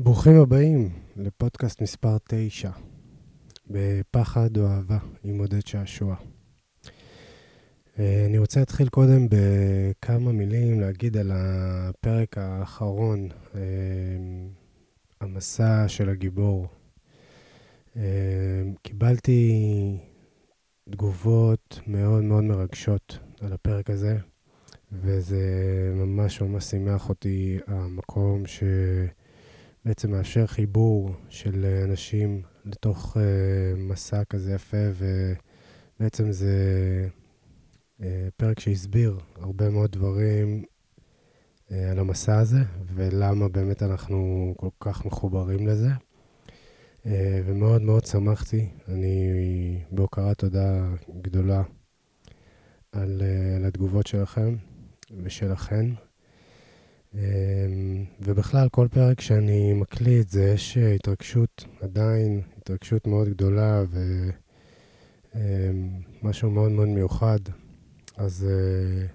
ברוכים הבאים לפודקאסט מספר 9, בפחד או אהבה עם עודד שעשוע. אה, אני רוצה להתחיל קודם בכמה מילים להגיד על הפרק האחרון, אה, המסע של הגיבור. אה, קיבלתי תגובות מאוד מאוד מרגשות על הפרק הזה, וזה ממש ממש שימח אותי המקום ש... בעצם מאפשר חיבור של אנשים לתוך uh, מסע כזה יפה, ובעצם זה uh, פרק שהסביר הרבה מאוד דברים uh, על המסע הזה, ולמה באמת אנחנו כל כך מחוברים לזה. Uh, ומאוד מאוד שמחתי, אני בהוקרת תודה גדולה על, uh, על התגובות שלכם ושלכן. אמ, ובכלל, כל פרק שאני מקליט זה יש התרגשות, עדיין התרגשות מאוד גדולה ומשהו אמ, מאוד מאוד מיוחד. אז, אה,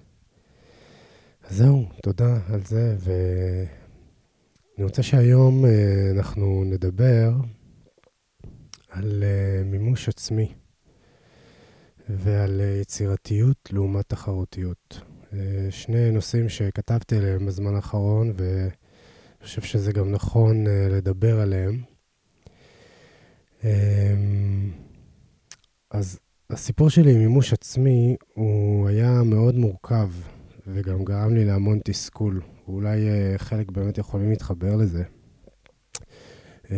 אז זהו, תודה על זה. ואני רוצה שהיום אה, אנחנו נדבר על אה, מימוש עצמי ועל יצירתיות לעומת תחרותיות. אה, שני נושאים שכתבתי עליהם בזמן האחרון, ואני חושב שזה גם נכון אה, לדבר עליהם. אמ, אז הסיפור שלי עם מימוש עצמי, הוא היה מאוד מורכב, וגם גרם לי להמון תסכול. ואולי אה, חלק באמת יכולים להתחבר לזה.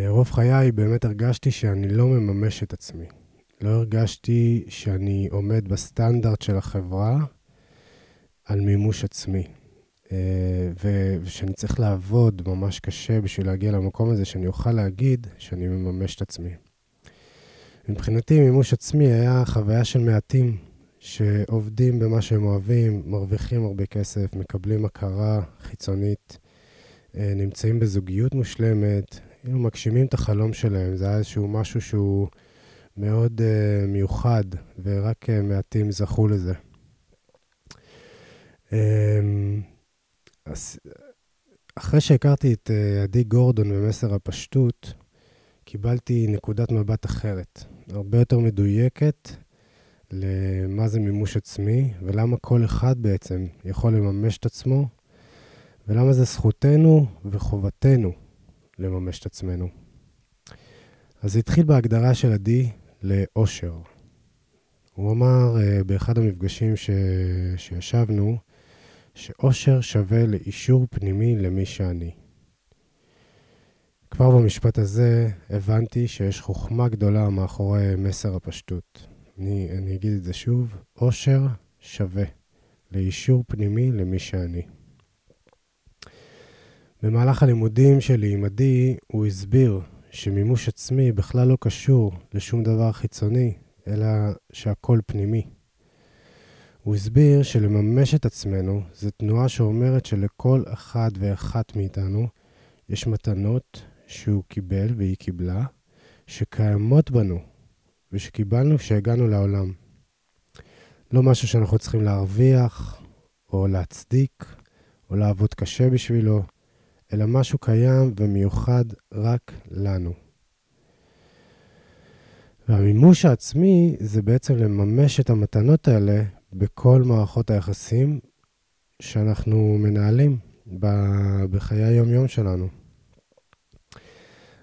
רוב חיי באמת הרגשתי שאני לא מממש את עצמי. לא הרגשתי שאני עומד בסטנדרט של החברה על מימוש עצמי. אה, ושאני צריך לעבוד ממש קשה בשביל להגיע למקום הזה, שאני אוכל להגיד שאני מממש את עצמי. מבחינתי מימוש עצמי היה חוויה של מעטים שעובדים במה שהם אוהבים, מרוויחים הרבה כסף, מקבלים הכרה חיצונית, אה, נמצאים בזוגיות מושלמת, כאילו מגשימים את החלום שלהם. זה היה איזשהו משהו שהוא מאוד uh, מיוחד, ורק מעטים זכו לזה. אמ, אחרי שהכרתי את אה, עדי גורדון במסר הפשטות, קיבלתי נקודת מבט אחרת, הרבה יותר מדויקת למה זה מימוש עצמי, ולמה כל אחד בעצם יכול לממש את עצמו, ולמה זה זכותנו וחובתנו לממש את עצמנו. אז זה התחיל בהגדרה של עדי לאושר. הוא אמר uh, באחד המפגשים ש... שישבנו, שאושר שווה לאישור פנימי למי שאני. כבר במשפט הזה הבנתי שיש חוכמה גדולה מאחורי מסר הפשטות. אני, אני אגיד את זה שוב, אושר שווה לאישור פנימי למי שאני. במהלך הלימודים שלי עם עדי, הוא הסביר שמימוש עצמי בכלל לא קשור לשום דבר חיצוני, אלא שהכל פנימי. הוא הסביר שלממש את עצמנו זו תנועה שאומרת שלכל אחד ואחת מאיתנו יש מתנות שהוא קיבל והיא קיבלה, שקיימות בנו ושקיבלנו כשהגענו לעולם. לא משהו שאנחנו צריכים להרוויח או להצדיק או לעבוד קשה בשבילו, אלא משהו קיים ומיוחד רק לנו. והמימוש העצמי זה בעצם לממש את המתנות האלה בכל מערכות היחסים שאנחנו מנהלים בחיי היום-יום שלנו.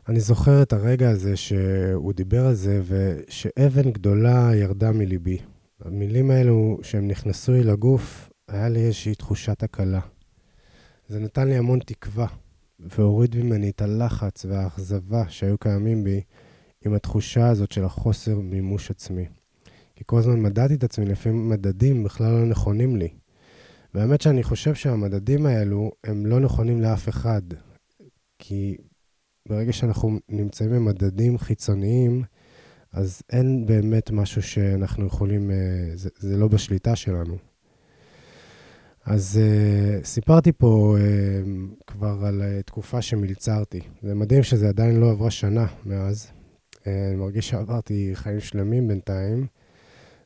אני זוכר את הרגע הזה שהוא דיבר על זה, ושאבן גדולה ירדה מליבי. המילים האלו, שהם נכנסו לי לגוף, היה לי איזושהי תחושת הקלה. זה נתן לי המון תקווה, והוריד ממני את הלחץ והאכזבה שהיו קיימים בי עם התחושה הזאת של החוסר מימוש עצמי. כי כל הזמן מדדתי את עצמי לפי מדדים בכלל לא נכונים לי. והאמת שאני חושב שהמדדים האלו הם לא נכונים לאף אחד. כי ברגע שאנחנו נמצאים במדדים חיצוניים, אז אין באמת משהו שאנחנו יכולים, אה, זה, זה לא בשליטה שלנו. אז uh, סיפרתי פה uh, כבר על uh, תקופה שמלצרתי. זה מדהים שזה עדיין לא עברה שנה מאז. Uh, אני מרגיש שעברתי חיים שלמים בינתיים.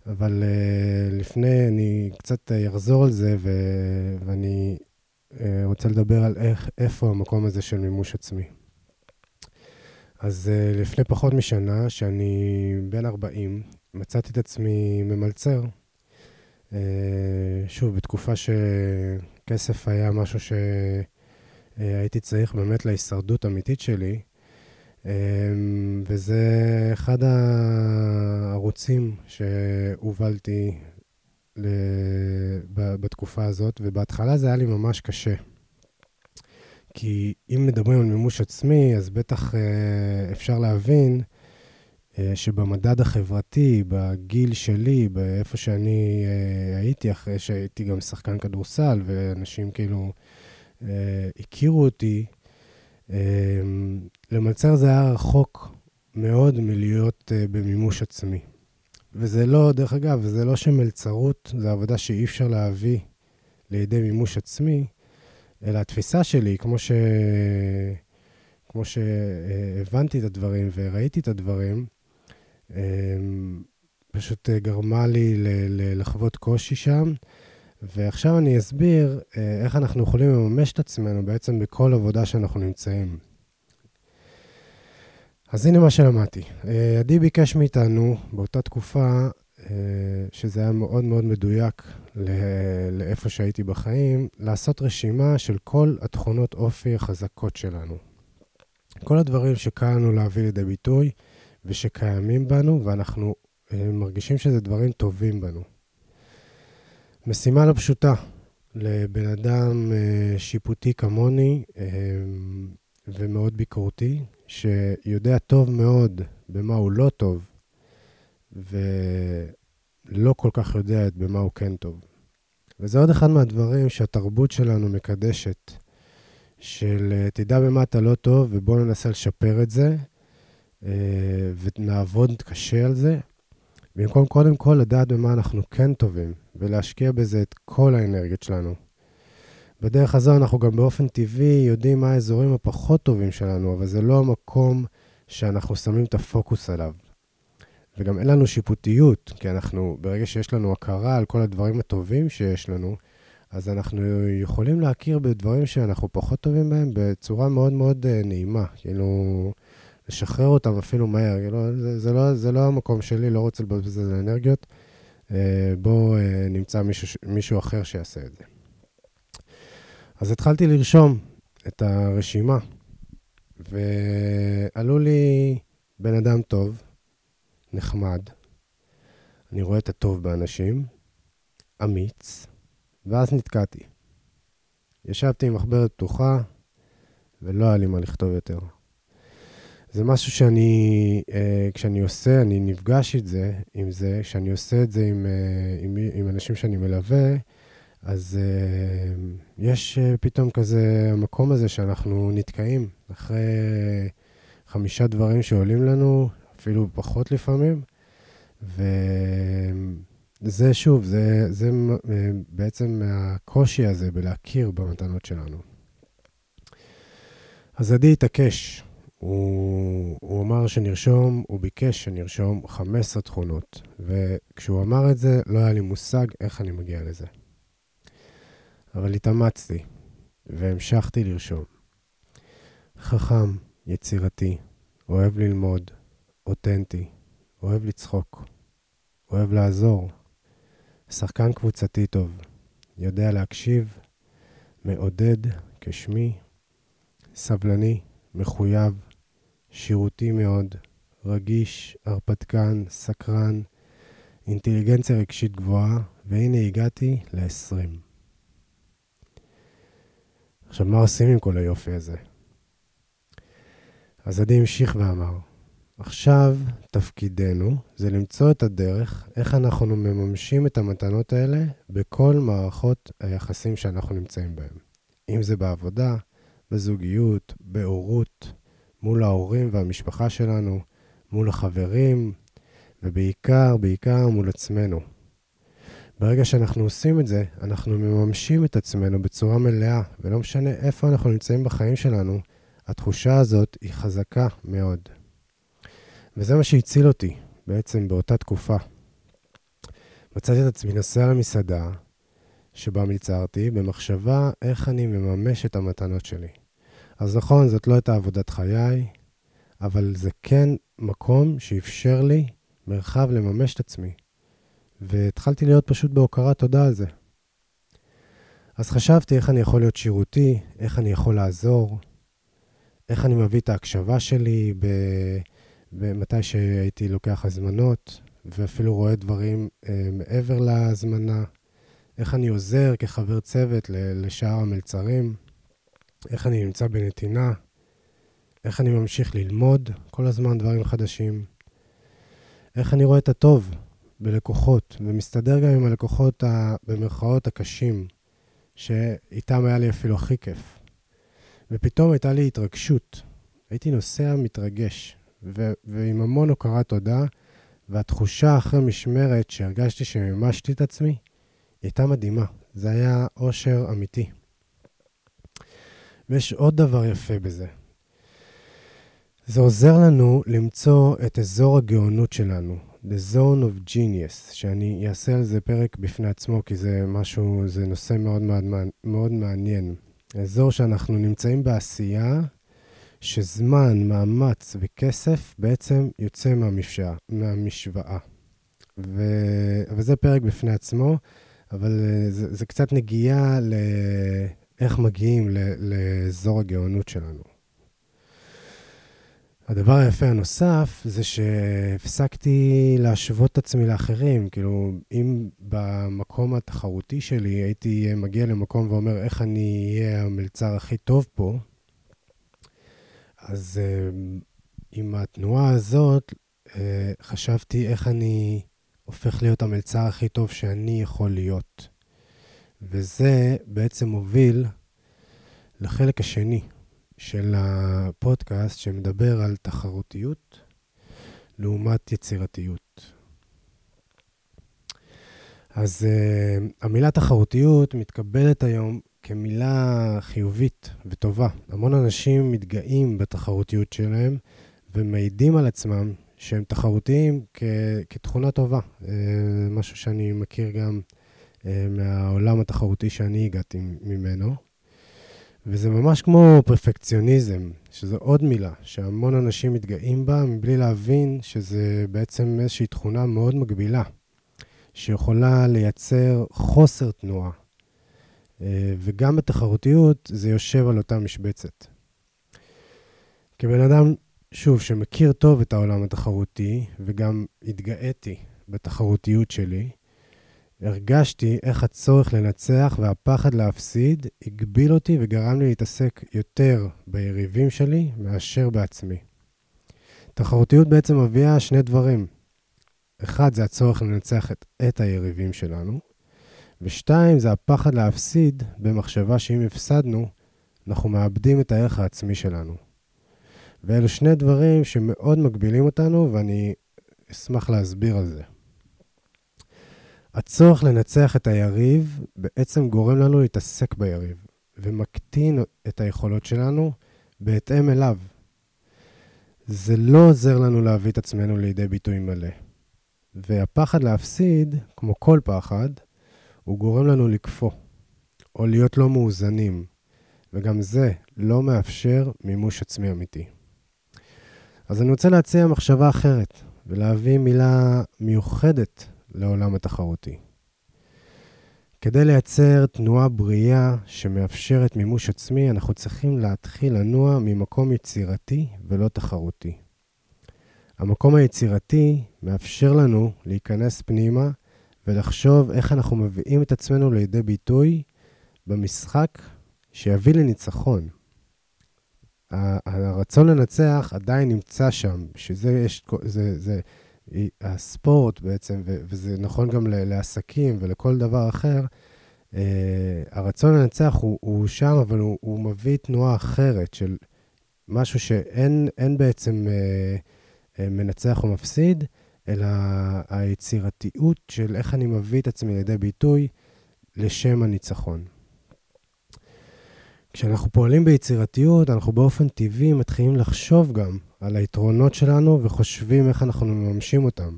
אבל uh, לפני, אני קצת אה, אחזור על זה, ו... ואני uh, רוצה לדבר על איך, איפה המקום הזה של מימוש עצמי. אז לפני פחות משנה, שאני בן 40, מצאתי את עצמי ממלצר. שוב, בתקופה שכסף היה משהו שהייתי צריך באמת להישרדות אמיתית שלי, וזה אחד הערוצים שהובלתי בתקופה הזאת, ובהתחלה זה היה לי ממש קשה. כי אם מדברים על מימוש עצמי, אז בטח אה, אפשר להבין אה, שבמדד החברתי, בגיל שלי, באיפה שאני אה, הייתי, אחרי שהייתי גם שחקן כדורסל, ואנשים כאילו הכירו אותי, למלצר זה היה רחוק מאוד מלהיות אה, במימוש עצמי. וזה לא, דרך אגב, זה לא שמלצרות זה עבודה שאי אפשר להביא לידי מימוש עצמי, אלא התפיסה שלי, כמו, ש... כמו שהבנתי את הדברים וראיתי את הדברים, אמ, פשוט גרמה לי לחוות קושי שם. ועכשיו אני אסביר אה, איך אנחנו יכולים לממש את עצמנו בעצם בכל עבודה שאנחנו נמצאים. אז הנה מה שלמדתי. אה, עדי ביקש מאיתנו באותה תקופה, אה, שזה היה מאוד מאוד מדויק לאיפה שהייתי בחיים, לעשות רשימה של כל התכונות אופי החזקות שלנו. כל הדברים שקל לנו להביא לידי ביטוי ושקיימים בנו, ואנחנו מרגישים שזה דברים טובים בנו. משימה לא פשוטה לבן אדם שיפוטי כמוני ומאוד ביקורתי, שיודע טוב מאוד במה הוא לא טוב, ולא כל כך יודע במה הוא כן טוב. וזה עוד אחד מהדברים שהתרבות שלנו מקדשת, של אה, תדע במה אתה לא טוב ובוא ננסה לשפר את זה, אה, ונעבוד קשה על זה, במקום קודם כל לדעת במה אנחנו כן טובים, ולהשקיע בזה את כל האנרגיות שלנו. בדרך הזו אנחנו גם באופן טבעי יודעים מה האזורים הפחות טובים שלנו, אבל זה לא המקום שאנחנו שמים את הפוקוס עליו. וגם אין לנו שיפוטיות, כי אנחנו, ברגע שיש לנו הכרה על כל הדברים הטובים שיש לנו, אז אנחנו יכולים להכיר בדברים שאנחנו פחות טובים בהם בצורה מאוד מאוד אה, נעימה. כאילו, לשחרר אותם אפילו מהר. כאילו, זה, זה, לא, זה לא המקום שלי, לא רוצה לבזבז על אנרגיות. אה, בואו אה, נמצא מישהו, מישהו אחר שיעשה את זה. אז התחלתי לרשום את הרשימה, ועלו לי בן אדם טוב, נחמד, אני רואה את הטוב באנשים, אמיץ, ואז נתקעתי. ישבתי עם מחברת פתוחה, ולא היה לי מה לכתוב יותר. זה משהו שאני, אה, כשאני עושה, אני נפגש את זה, עם זה, כשאני עושה את זה עם, אה, עם, עם אנשים שאני מלווה, אז uh, יש uh, פתאום כזה המקום הזה שאנחנו נתקעים. אחרי חמישה דברים שעולים לנו, אפילו פחות לפעמים, וזה שוב, זה, זה uh, בעצם הקושי הזה בלהכיר במתנות שלנו. אז עדי התעקש, הוא, הוא אמר שנרשום, הוא ביקש שנרשום 15 תכונות, וכשהוא אמר את זה, לא היה לי מושג איך אני מגיע לזה. אבל התאמצתי, והמשכתי לרשום. חכם, יצירתי, אוהב ללמוד, אותנטי, אוהב לצחוק, אוהב לעזור, שחקן קבוצתי טוב, יודע להקשיב, מעודד כשמי, סבלני, מחויב, שירותי מאוד, רגיש, הרפתקן, סקרן, אינטליגנציה רגשית גבוהה, והנה הגעתי ל-20. עכשיו, מה עושים עם כל היופי הזה? אז עדי המשיך ואמר, עכשיו תפקידנו זה למצוא את הדרך איך אנחנו מממשים את המתנות האלה בכל מערכות היחסים שאנחנו נמצאים בהן. אם זה בעבודה, בזוגיות, בהורות, מול ההורים והמשפחה שלנו, מול החברים, ובעיקר, בעיקר מול עצמנו. ברגע שאנחנו עושים את זה, אנחנו מממשים את עצמנו בצורה מלאה, ולא משנה איפה אנחנו נמצאים בחיים שלנו, התחושה הזאת היא חזקה מאוד. וזה מה שהציל אותי בעצם באותה תקופה. מצאתי את עצמי נוסע למסעדה שבה מלצרתי, במחשבה איך אני מממש את המתנות שלי. אז נכון, זאת לא הייתה עבודת חיי, אבל זה כן מקום שאפשר לי מרחב לממש את עצמי. והתחלתי להיות פשוט בהוקרת תודה על זה. אז חשבתי איך אני יכול להיות שירותי, איך אני יכול לעזור, איך אני מביא את ההקשבה שלי במתי שהייתי לוקח הזמנות, ואפילו רואה דברים אה, מעבר להזמנה, איך אני עוזר כחבר צוות לשאר המלצרים, איך אני נמצא בנתינה, איך אני ממשיך ללמוד כל הזמן דברים חדשים, איך אני רואה את הטוב בלקוחות, ומסתדר גם עם הלקוחות, ה, במרכאות, הקשים, שאיתם היה לי אפילו הכי כיף. ופתאום הייתה לי התרגשות. הייתי נוסע מתרגש, ו- ועם המון הוקרת תודה, והתחושה אחרי משמרת שהרגשתי שמימשתי את עצמי, הייתה מדהימה. זה היה אושר אמיתי. ויש עוד דבר יפה בזה. זה עוזר לנו למצוא את אזור הגאונות שלנו, The Zone of Genius, שאני אעשה על זה פרק בפני עצמו, כי זה משהו, זה נושא מאוד מאוד, מאוד מעניין. אזור שאנחנו נמצאים בעשייה, שזמן, מאמץ וכסף בעצם יוצא מהמשוואה. מהמשוואה. ו... וזה פרק בפני עצמו, אבל אה, זה, זה קצת נגיעה לאיך מגיעים לאזור הגאונות שלנו. הדבר היפה הנוסף זה שהפסקתי להשוות את עצמי לאחרים. כאילו, אם במקום התחרותי שלי הייתי מגיע למקום ואומר איך אני אהיה המלצר הכי טוב פה, אז uh, עם התנועה הזאת uh, חשבתי איך אני הופך להיות המלצר הכי טוב שאני יכול להיות. וזה בעצם מוביל לחלק השני של הפודקאסט שמדבר על תחרותיות לעומת יצירתיות. אז uh, המילה תחרותיות מתקבלת היום כמילה חיובית וטובה. המון אנשים מתגאים בתחרותיות שלהם ומעידים על עצמם שהם תחרותיים כ- כתכונה טובה. Uh, משהו שאני מכיר גם מהעולם התחרותי שאני הגעתי ממנו. וזה ממש כמו פרפקציוניזם, שזו עוד מילה שהמון אנשים מתגאים בה מבלי להבין שזה בעצם איזושהי תכונה מאוד מגבילה, שיכולה לייצר חוסר תנועה. אה, וגם בתחרותיות זה יושב על אותה משבצת. כבן אדם, שוב, שמכיר טוב את העולם התחרותי, וגם התגאיתי בתחרותיות שלי, הרגשתי איך הצורך לנצח והפחד להפסיד הגביל אותי וגרם לי להתעסק יותר ביריבים שלי מאשר בעצמי. תחרותיות בעצם מביאה שני דברים. אחד, זה הצורך לנצח את, את היריבים שלנו, ושתיים, זה הפחד להפסיד במחשבה שאם הפסדנו, אנחנו מאבדים את הערך העצמי שלנו. ואלו שני דברים שמאוד מגבילים אותנו, ואני אשמח להסביר על זה. הצורך לנצח את היריב בעצם גורם לנו להתעסק ביריב, ומקטין את היכולות שלנו בהתאם אליו. זה לא עוזר לנו להביא את עצמנו לידי ביטוי מלא. והפחד להפסיד, כמו כל פחד, הוא גורם לנו לקפוא, או להיות לא מאוזנים, וגם זה לא מאפשר מימוש עצמי אמיתי. אז אני רוצה להציע מחשבה אחרת, ולהביא מילה מיוחדת לעולם התחרותי. כדי לייצר תנועה בריאה שמאפשרת מימוש עצמי, אנחנו צריכים להתחיל לנוע ממקום יצירתי ולא תחרותי. המקום היצירתי מאפשר לנו להיכנס פנימה ולחשוב איך אנחנו מביאים את עצמנו לידי ביטוי במשחק שיביא לניצחון. הרצון לנצח עדיין נמצא שם, שזה יש, זה, זה, הספורט בעצם, וזה נכון גם לעסקים ולכל דבר אחר, אה, הרצון לנצח הוא, הוא שם, אבל הוא, הוא מביא תנועה אחרת של משהו שאין בעצם אה, אה, מנצח או מפסיד, אלא היצירתיות של איך אני מביא את עצמי לידי ביטוי לשם הניצחון. כשאנחנו פועלים ביצירתיות, אנחנו באופן טבעי מתחילים לחשוב גם על היתרונות שלנו וחושבים איך אנחנו מממשים אותם.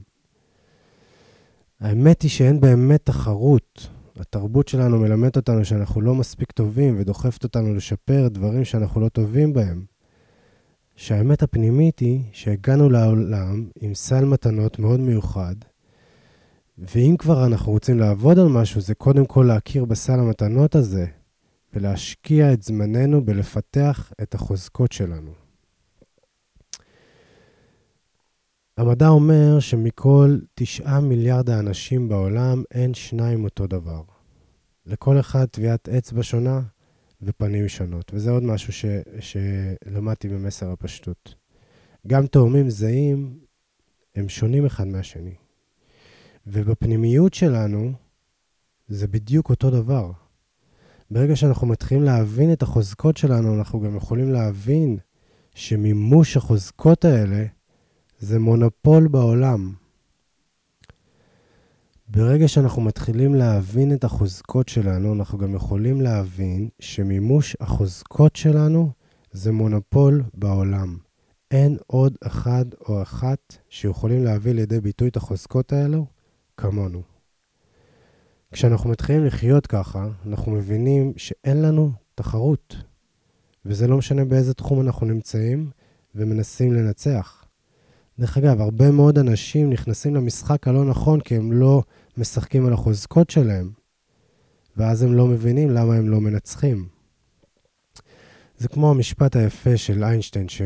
האמת היא שאין באמת תחרות. התרבות שלנו מלמדת אותנו שאנחנו לא מספיק טובים ודוחפת אותנו לשפר דברים שאנחנו לא טובים בהם. שהאמת הפנימית היא שהגענו לעולם עם סל מתנות מאוד מיוחד, ואם כבר אנחנו רוצים לעבוד על משהו, זה קודם כל להכיר בסל המתנות הזה, ולהשקיע את זמננו בלפתח את החוזקות שלנו. המדע אומר שמכל תשעה מיליארד האנשים בעולם אין שניים אותו דבר. לכל אחד טביעת אצבע שונה ופנים שונות, וזה עוד משהו ש, שלמדתי במסר הפשטות. גם תאומים זהים הם שונים אחד מהשני. ובפנימיות שלנו זה בדיוק אותו דבר. ברגע שאנחנו מתחילים להבין את החוזקות שלנו, אנחנו גם יכולים להבין שמימוש החוזקות האלה זה מונופול בעולם. ברגע שאנחנו מתחילים להבין את החוזקות שלנו, אנחנו גם יכולים להבין שמימוש החוזקות שלנו זה מונופול בעולם. אין עוד אחד או אחת שיכולים להביא לידי ביטוי את החוזקות האלו כמונו. כשאנחנו מתחילים לחיות ככה, אנחנו מבינים שאין לנו תחרות. וזה לא משנה באיזה תחום אנחנו נמצאים ומנסים לנצח. דרך אגב, הרבה מאוד אנשים נכנסים למשחק הלא נכון כי הם לא משחקים על החוזקות שלהם, ואז הם לא מבינים למה הם לא מנצחים. זה כמו המשפט היפה של איינשטיין, ש...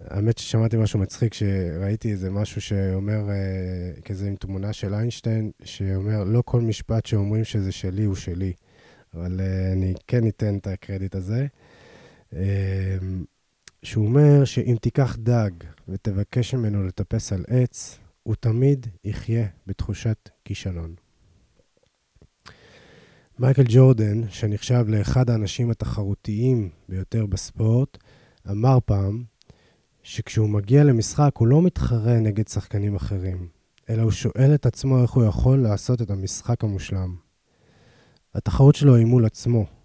האמת ששמעתי משהו מצחיק, שראיתי איזה משהו שאומר, אה, כזה עם תמונה של איינשטיין, שאומר, לא כל משפט שאומרים שזה שלי הוא שלי, אבל אה, אני כן אתן את הקרדיט הזה. אה, שהוא אומר שאם תיקח דג ותבקש ממנו לטפס על עץ, הוא תמיד יחיה בתחושת כישלון. מייקל ג'ורדן, שנחשב לאחד האנשים התחרותיים ביותר בספורט, אמר פעם שכשהוא מגיע למשחק הוא לא מתחרה נגד שחקנים אחרים, אלא הוא שואל את עצמו איך הוא יכול לעשות את המשחק המושלם. התחרות שלו היא מול עצמו.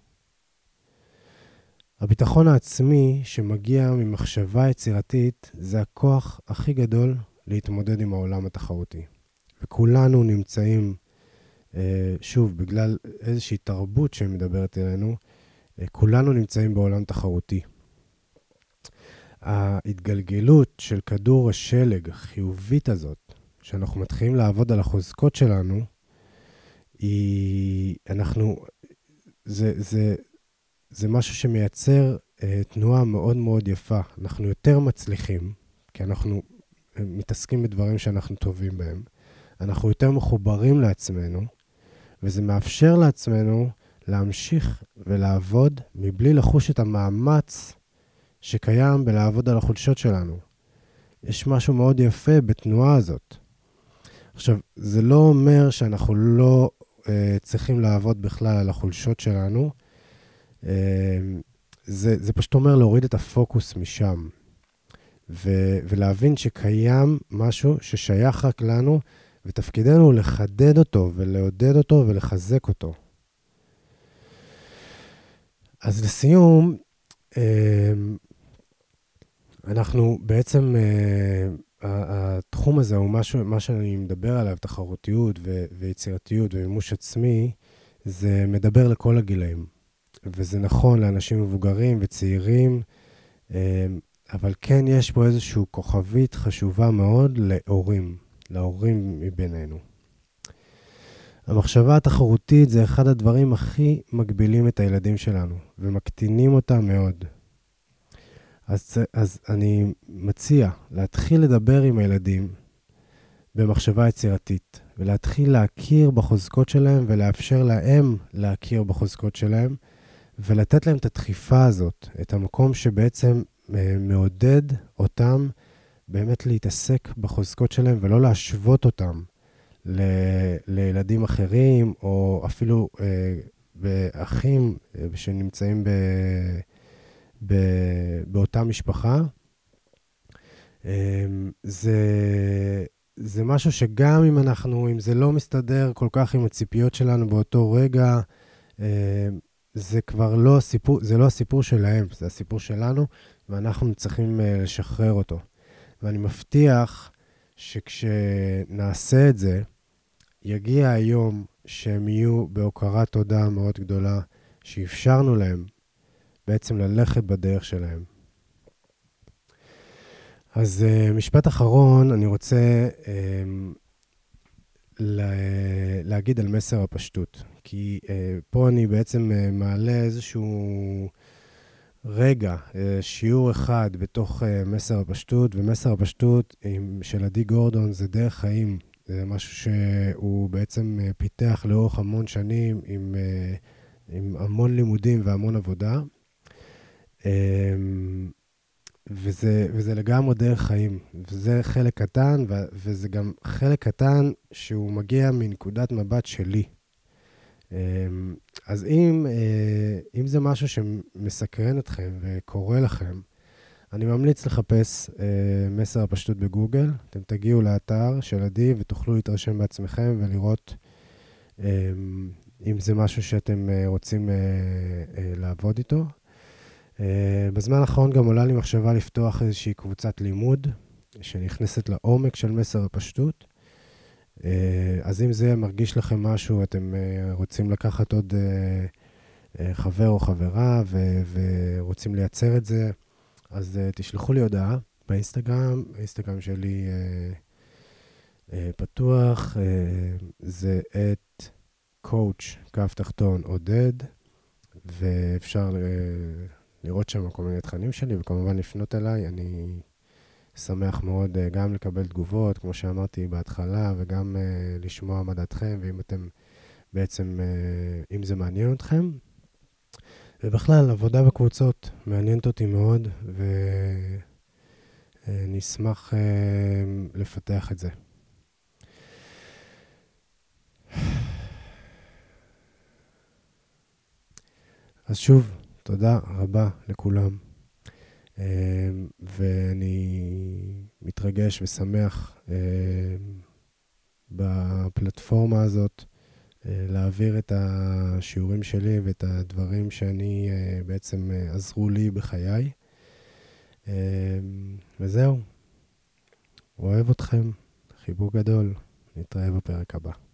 הביטחון העצמי שמגיע ממחשבה יצירתית זה הכוח הכי גדול להתמודד עם העולם התחרותי. וכולנו נמצאים, אה, שוב, בגלל איזושהי תרבות שמדברת אלינו, אה, כולנו נמצאים בעולם תחרותי. ההתגלגלות של כדור השלג החיובית הזאת, שאנחנו מתחילים לעבוד על החוזקות שלנו, היא, אנחנו, זה, זה, זה משהו שמייצר אה, תנועה מאוד מאוד יפה. אנחנו יותר מצליחים, כי אנחנו אה, מתעסקים בדברים שאנחנו טובים בהם. אנחנו יותר מחוברים לעצמנו, וזה מאפשר לעצמנו להמשיך ולעבוד מבלי לחוש את המאמץ שקיים בלעבוד על החולשות שלנו. יש משהו מאוד יפה בתנועה הזאת. עכשיו, זה לא אומר שאנחנו לא uh, צריכים לעבוד בכלל על החולשות שלנו, uh, זה, זה פשוט אומר להוריד את הפוקוס משם, ו, ולהבין שקיים משהו ששייך רק לנו, ותפקידנו הוא לחדד אותו ולעודד אותו ולחזק אותו. אז לסיום, uh, אנחנו בעצם, uh, התחום הזה הוא משהו, מה שאני מדבר עליו, תחרותיות ויצירתיות ומימוש עצמי, זה מדבר לכל הגילאים. וזה נכון לאנשים מבוגרים וצעירים, uh, אבל כן יש פה איזושהי כוכבית חשובה מאוד להורים, להורים מבינינו. המחשבה התחרותית זה אחד הדברים הכי מגבילים את הילדים שלנו, ומקטינים אותם מאוד. אז, אז אני מציע להתחיל לדבר עם הילדים במחשבה יצירתית, ולהתחיל להכיר בחוזקות שלהם ולאפשר להם להכיר בחוזקות שלהם, ולתת להם את הדחיפה הזאת, את המקום שבעצם אה, מעודד אותם באמת להתעסק בחוזקות שלהם ולא להשוות אותם ל, לילדים אחרים, או אפילו אה, באחים אה, שנמצאים ב... ב, באותה משפחה. אמ, זה, זה משהו שגם אם אנחנו, אם זה לא מסתדר כל כך עם הציפיות שלנו באותו רגע, אמ, זה כבר לא הסיפור, זה לא הסיפור שלהם, זה הסיפור שלנו, ואנחנו צריכים אה, לשחרר אותו. ואני מבטיח שכשנעשה את זה, יגיע היום שהם יהיו בהוקרת תודה מאוד גדולה, שאפשרנו להם בעצם ללכת בדרך שלהם. אז משפט אחרון, אני רוצה להגיד על מסר הפשטות. כי פה אני בעצם מעלה איזשהו רגע, שיעור אחד בתוך מסר הפשטות, ומסר הפשטות של עדי גורדון זה דרך חיים. זה משהו שהוא בעצם פיתח לאורך המון שנים עם, עם המון לימודים והמון עבודה. וזה, וזה לגמרי דרך חיים, וזה חלק קטן, ו, וזה גם חלק קטן שהוא מגיע מנקודת מבט שלי. אז אם, אם זה משהו שמסקרן אתכם וקורא לכם, אני ממליץ לחפש מסר הפשטות בגוגל. אתם תגיעו לאתר של עדי ותוכלו להתרשם בעצמכם ולראות אם זה משהו שאתם רוצים לעבוד איתו. בזמן האחרון גם עולה לי מחשבה לפתוח איזושהי קבוצת לימוד שנכנסת לעומק של מסר הפשטות. Uh, אז אם זה מרגיש לכם משהו, אתם uh, רוצים לקחת עוד uh, חבר או חברה ו- ורוצים לייצר את זה, אז תשלחו לי הודעה באינסטגרם, האינסטגרם שלי פתוח, זה את coach, קו תחתון, עודד, ואפשר... לראות שם כל מיני תכנים שלי, וכמובן לפנות אליי. אני שמח מאוד uh, גם לקבל תגובות, כמו שאמרתי בהתחלה, וגם uh, לשמוע מה דעתכם, ואם אתם בעצם, uh, אם זה מעניין אתכם. ובכלל, עבודה בקבוצות מעניינת אותי מאוד, ואני אשמח לפתח את זה. אז שוב, תודה רבה לכולם. ואני מתרגש ושמח אמ, בפלטפורמה הזאת אה, להעביר את השיעורים שלי ואת הדברים שאני אה, בעצם אה, עזרו לי בחיי. וזהו, אוהב אתכם, חיבוק גדול, נתראה בפרק הבא.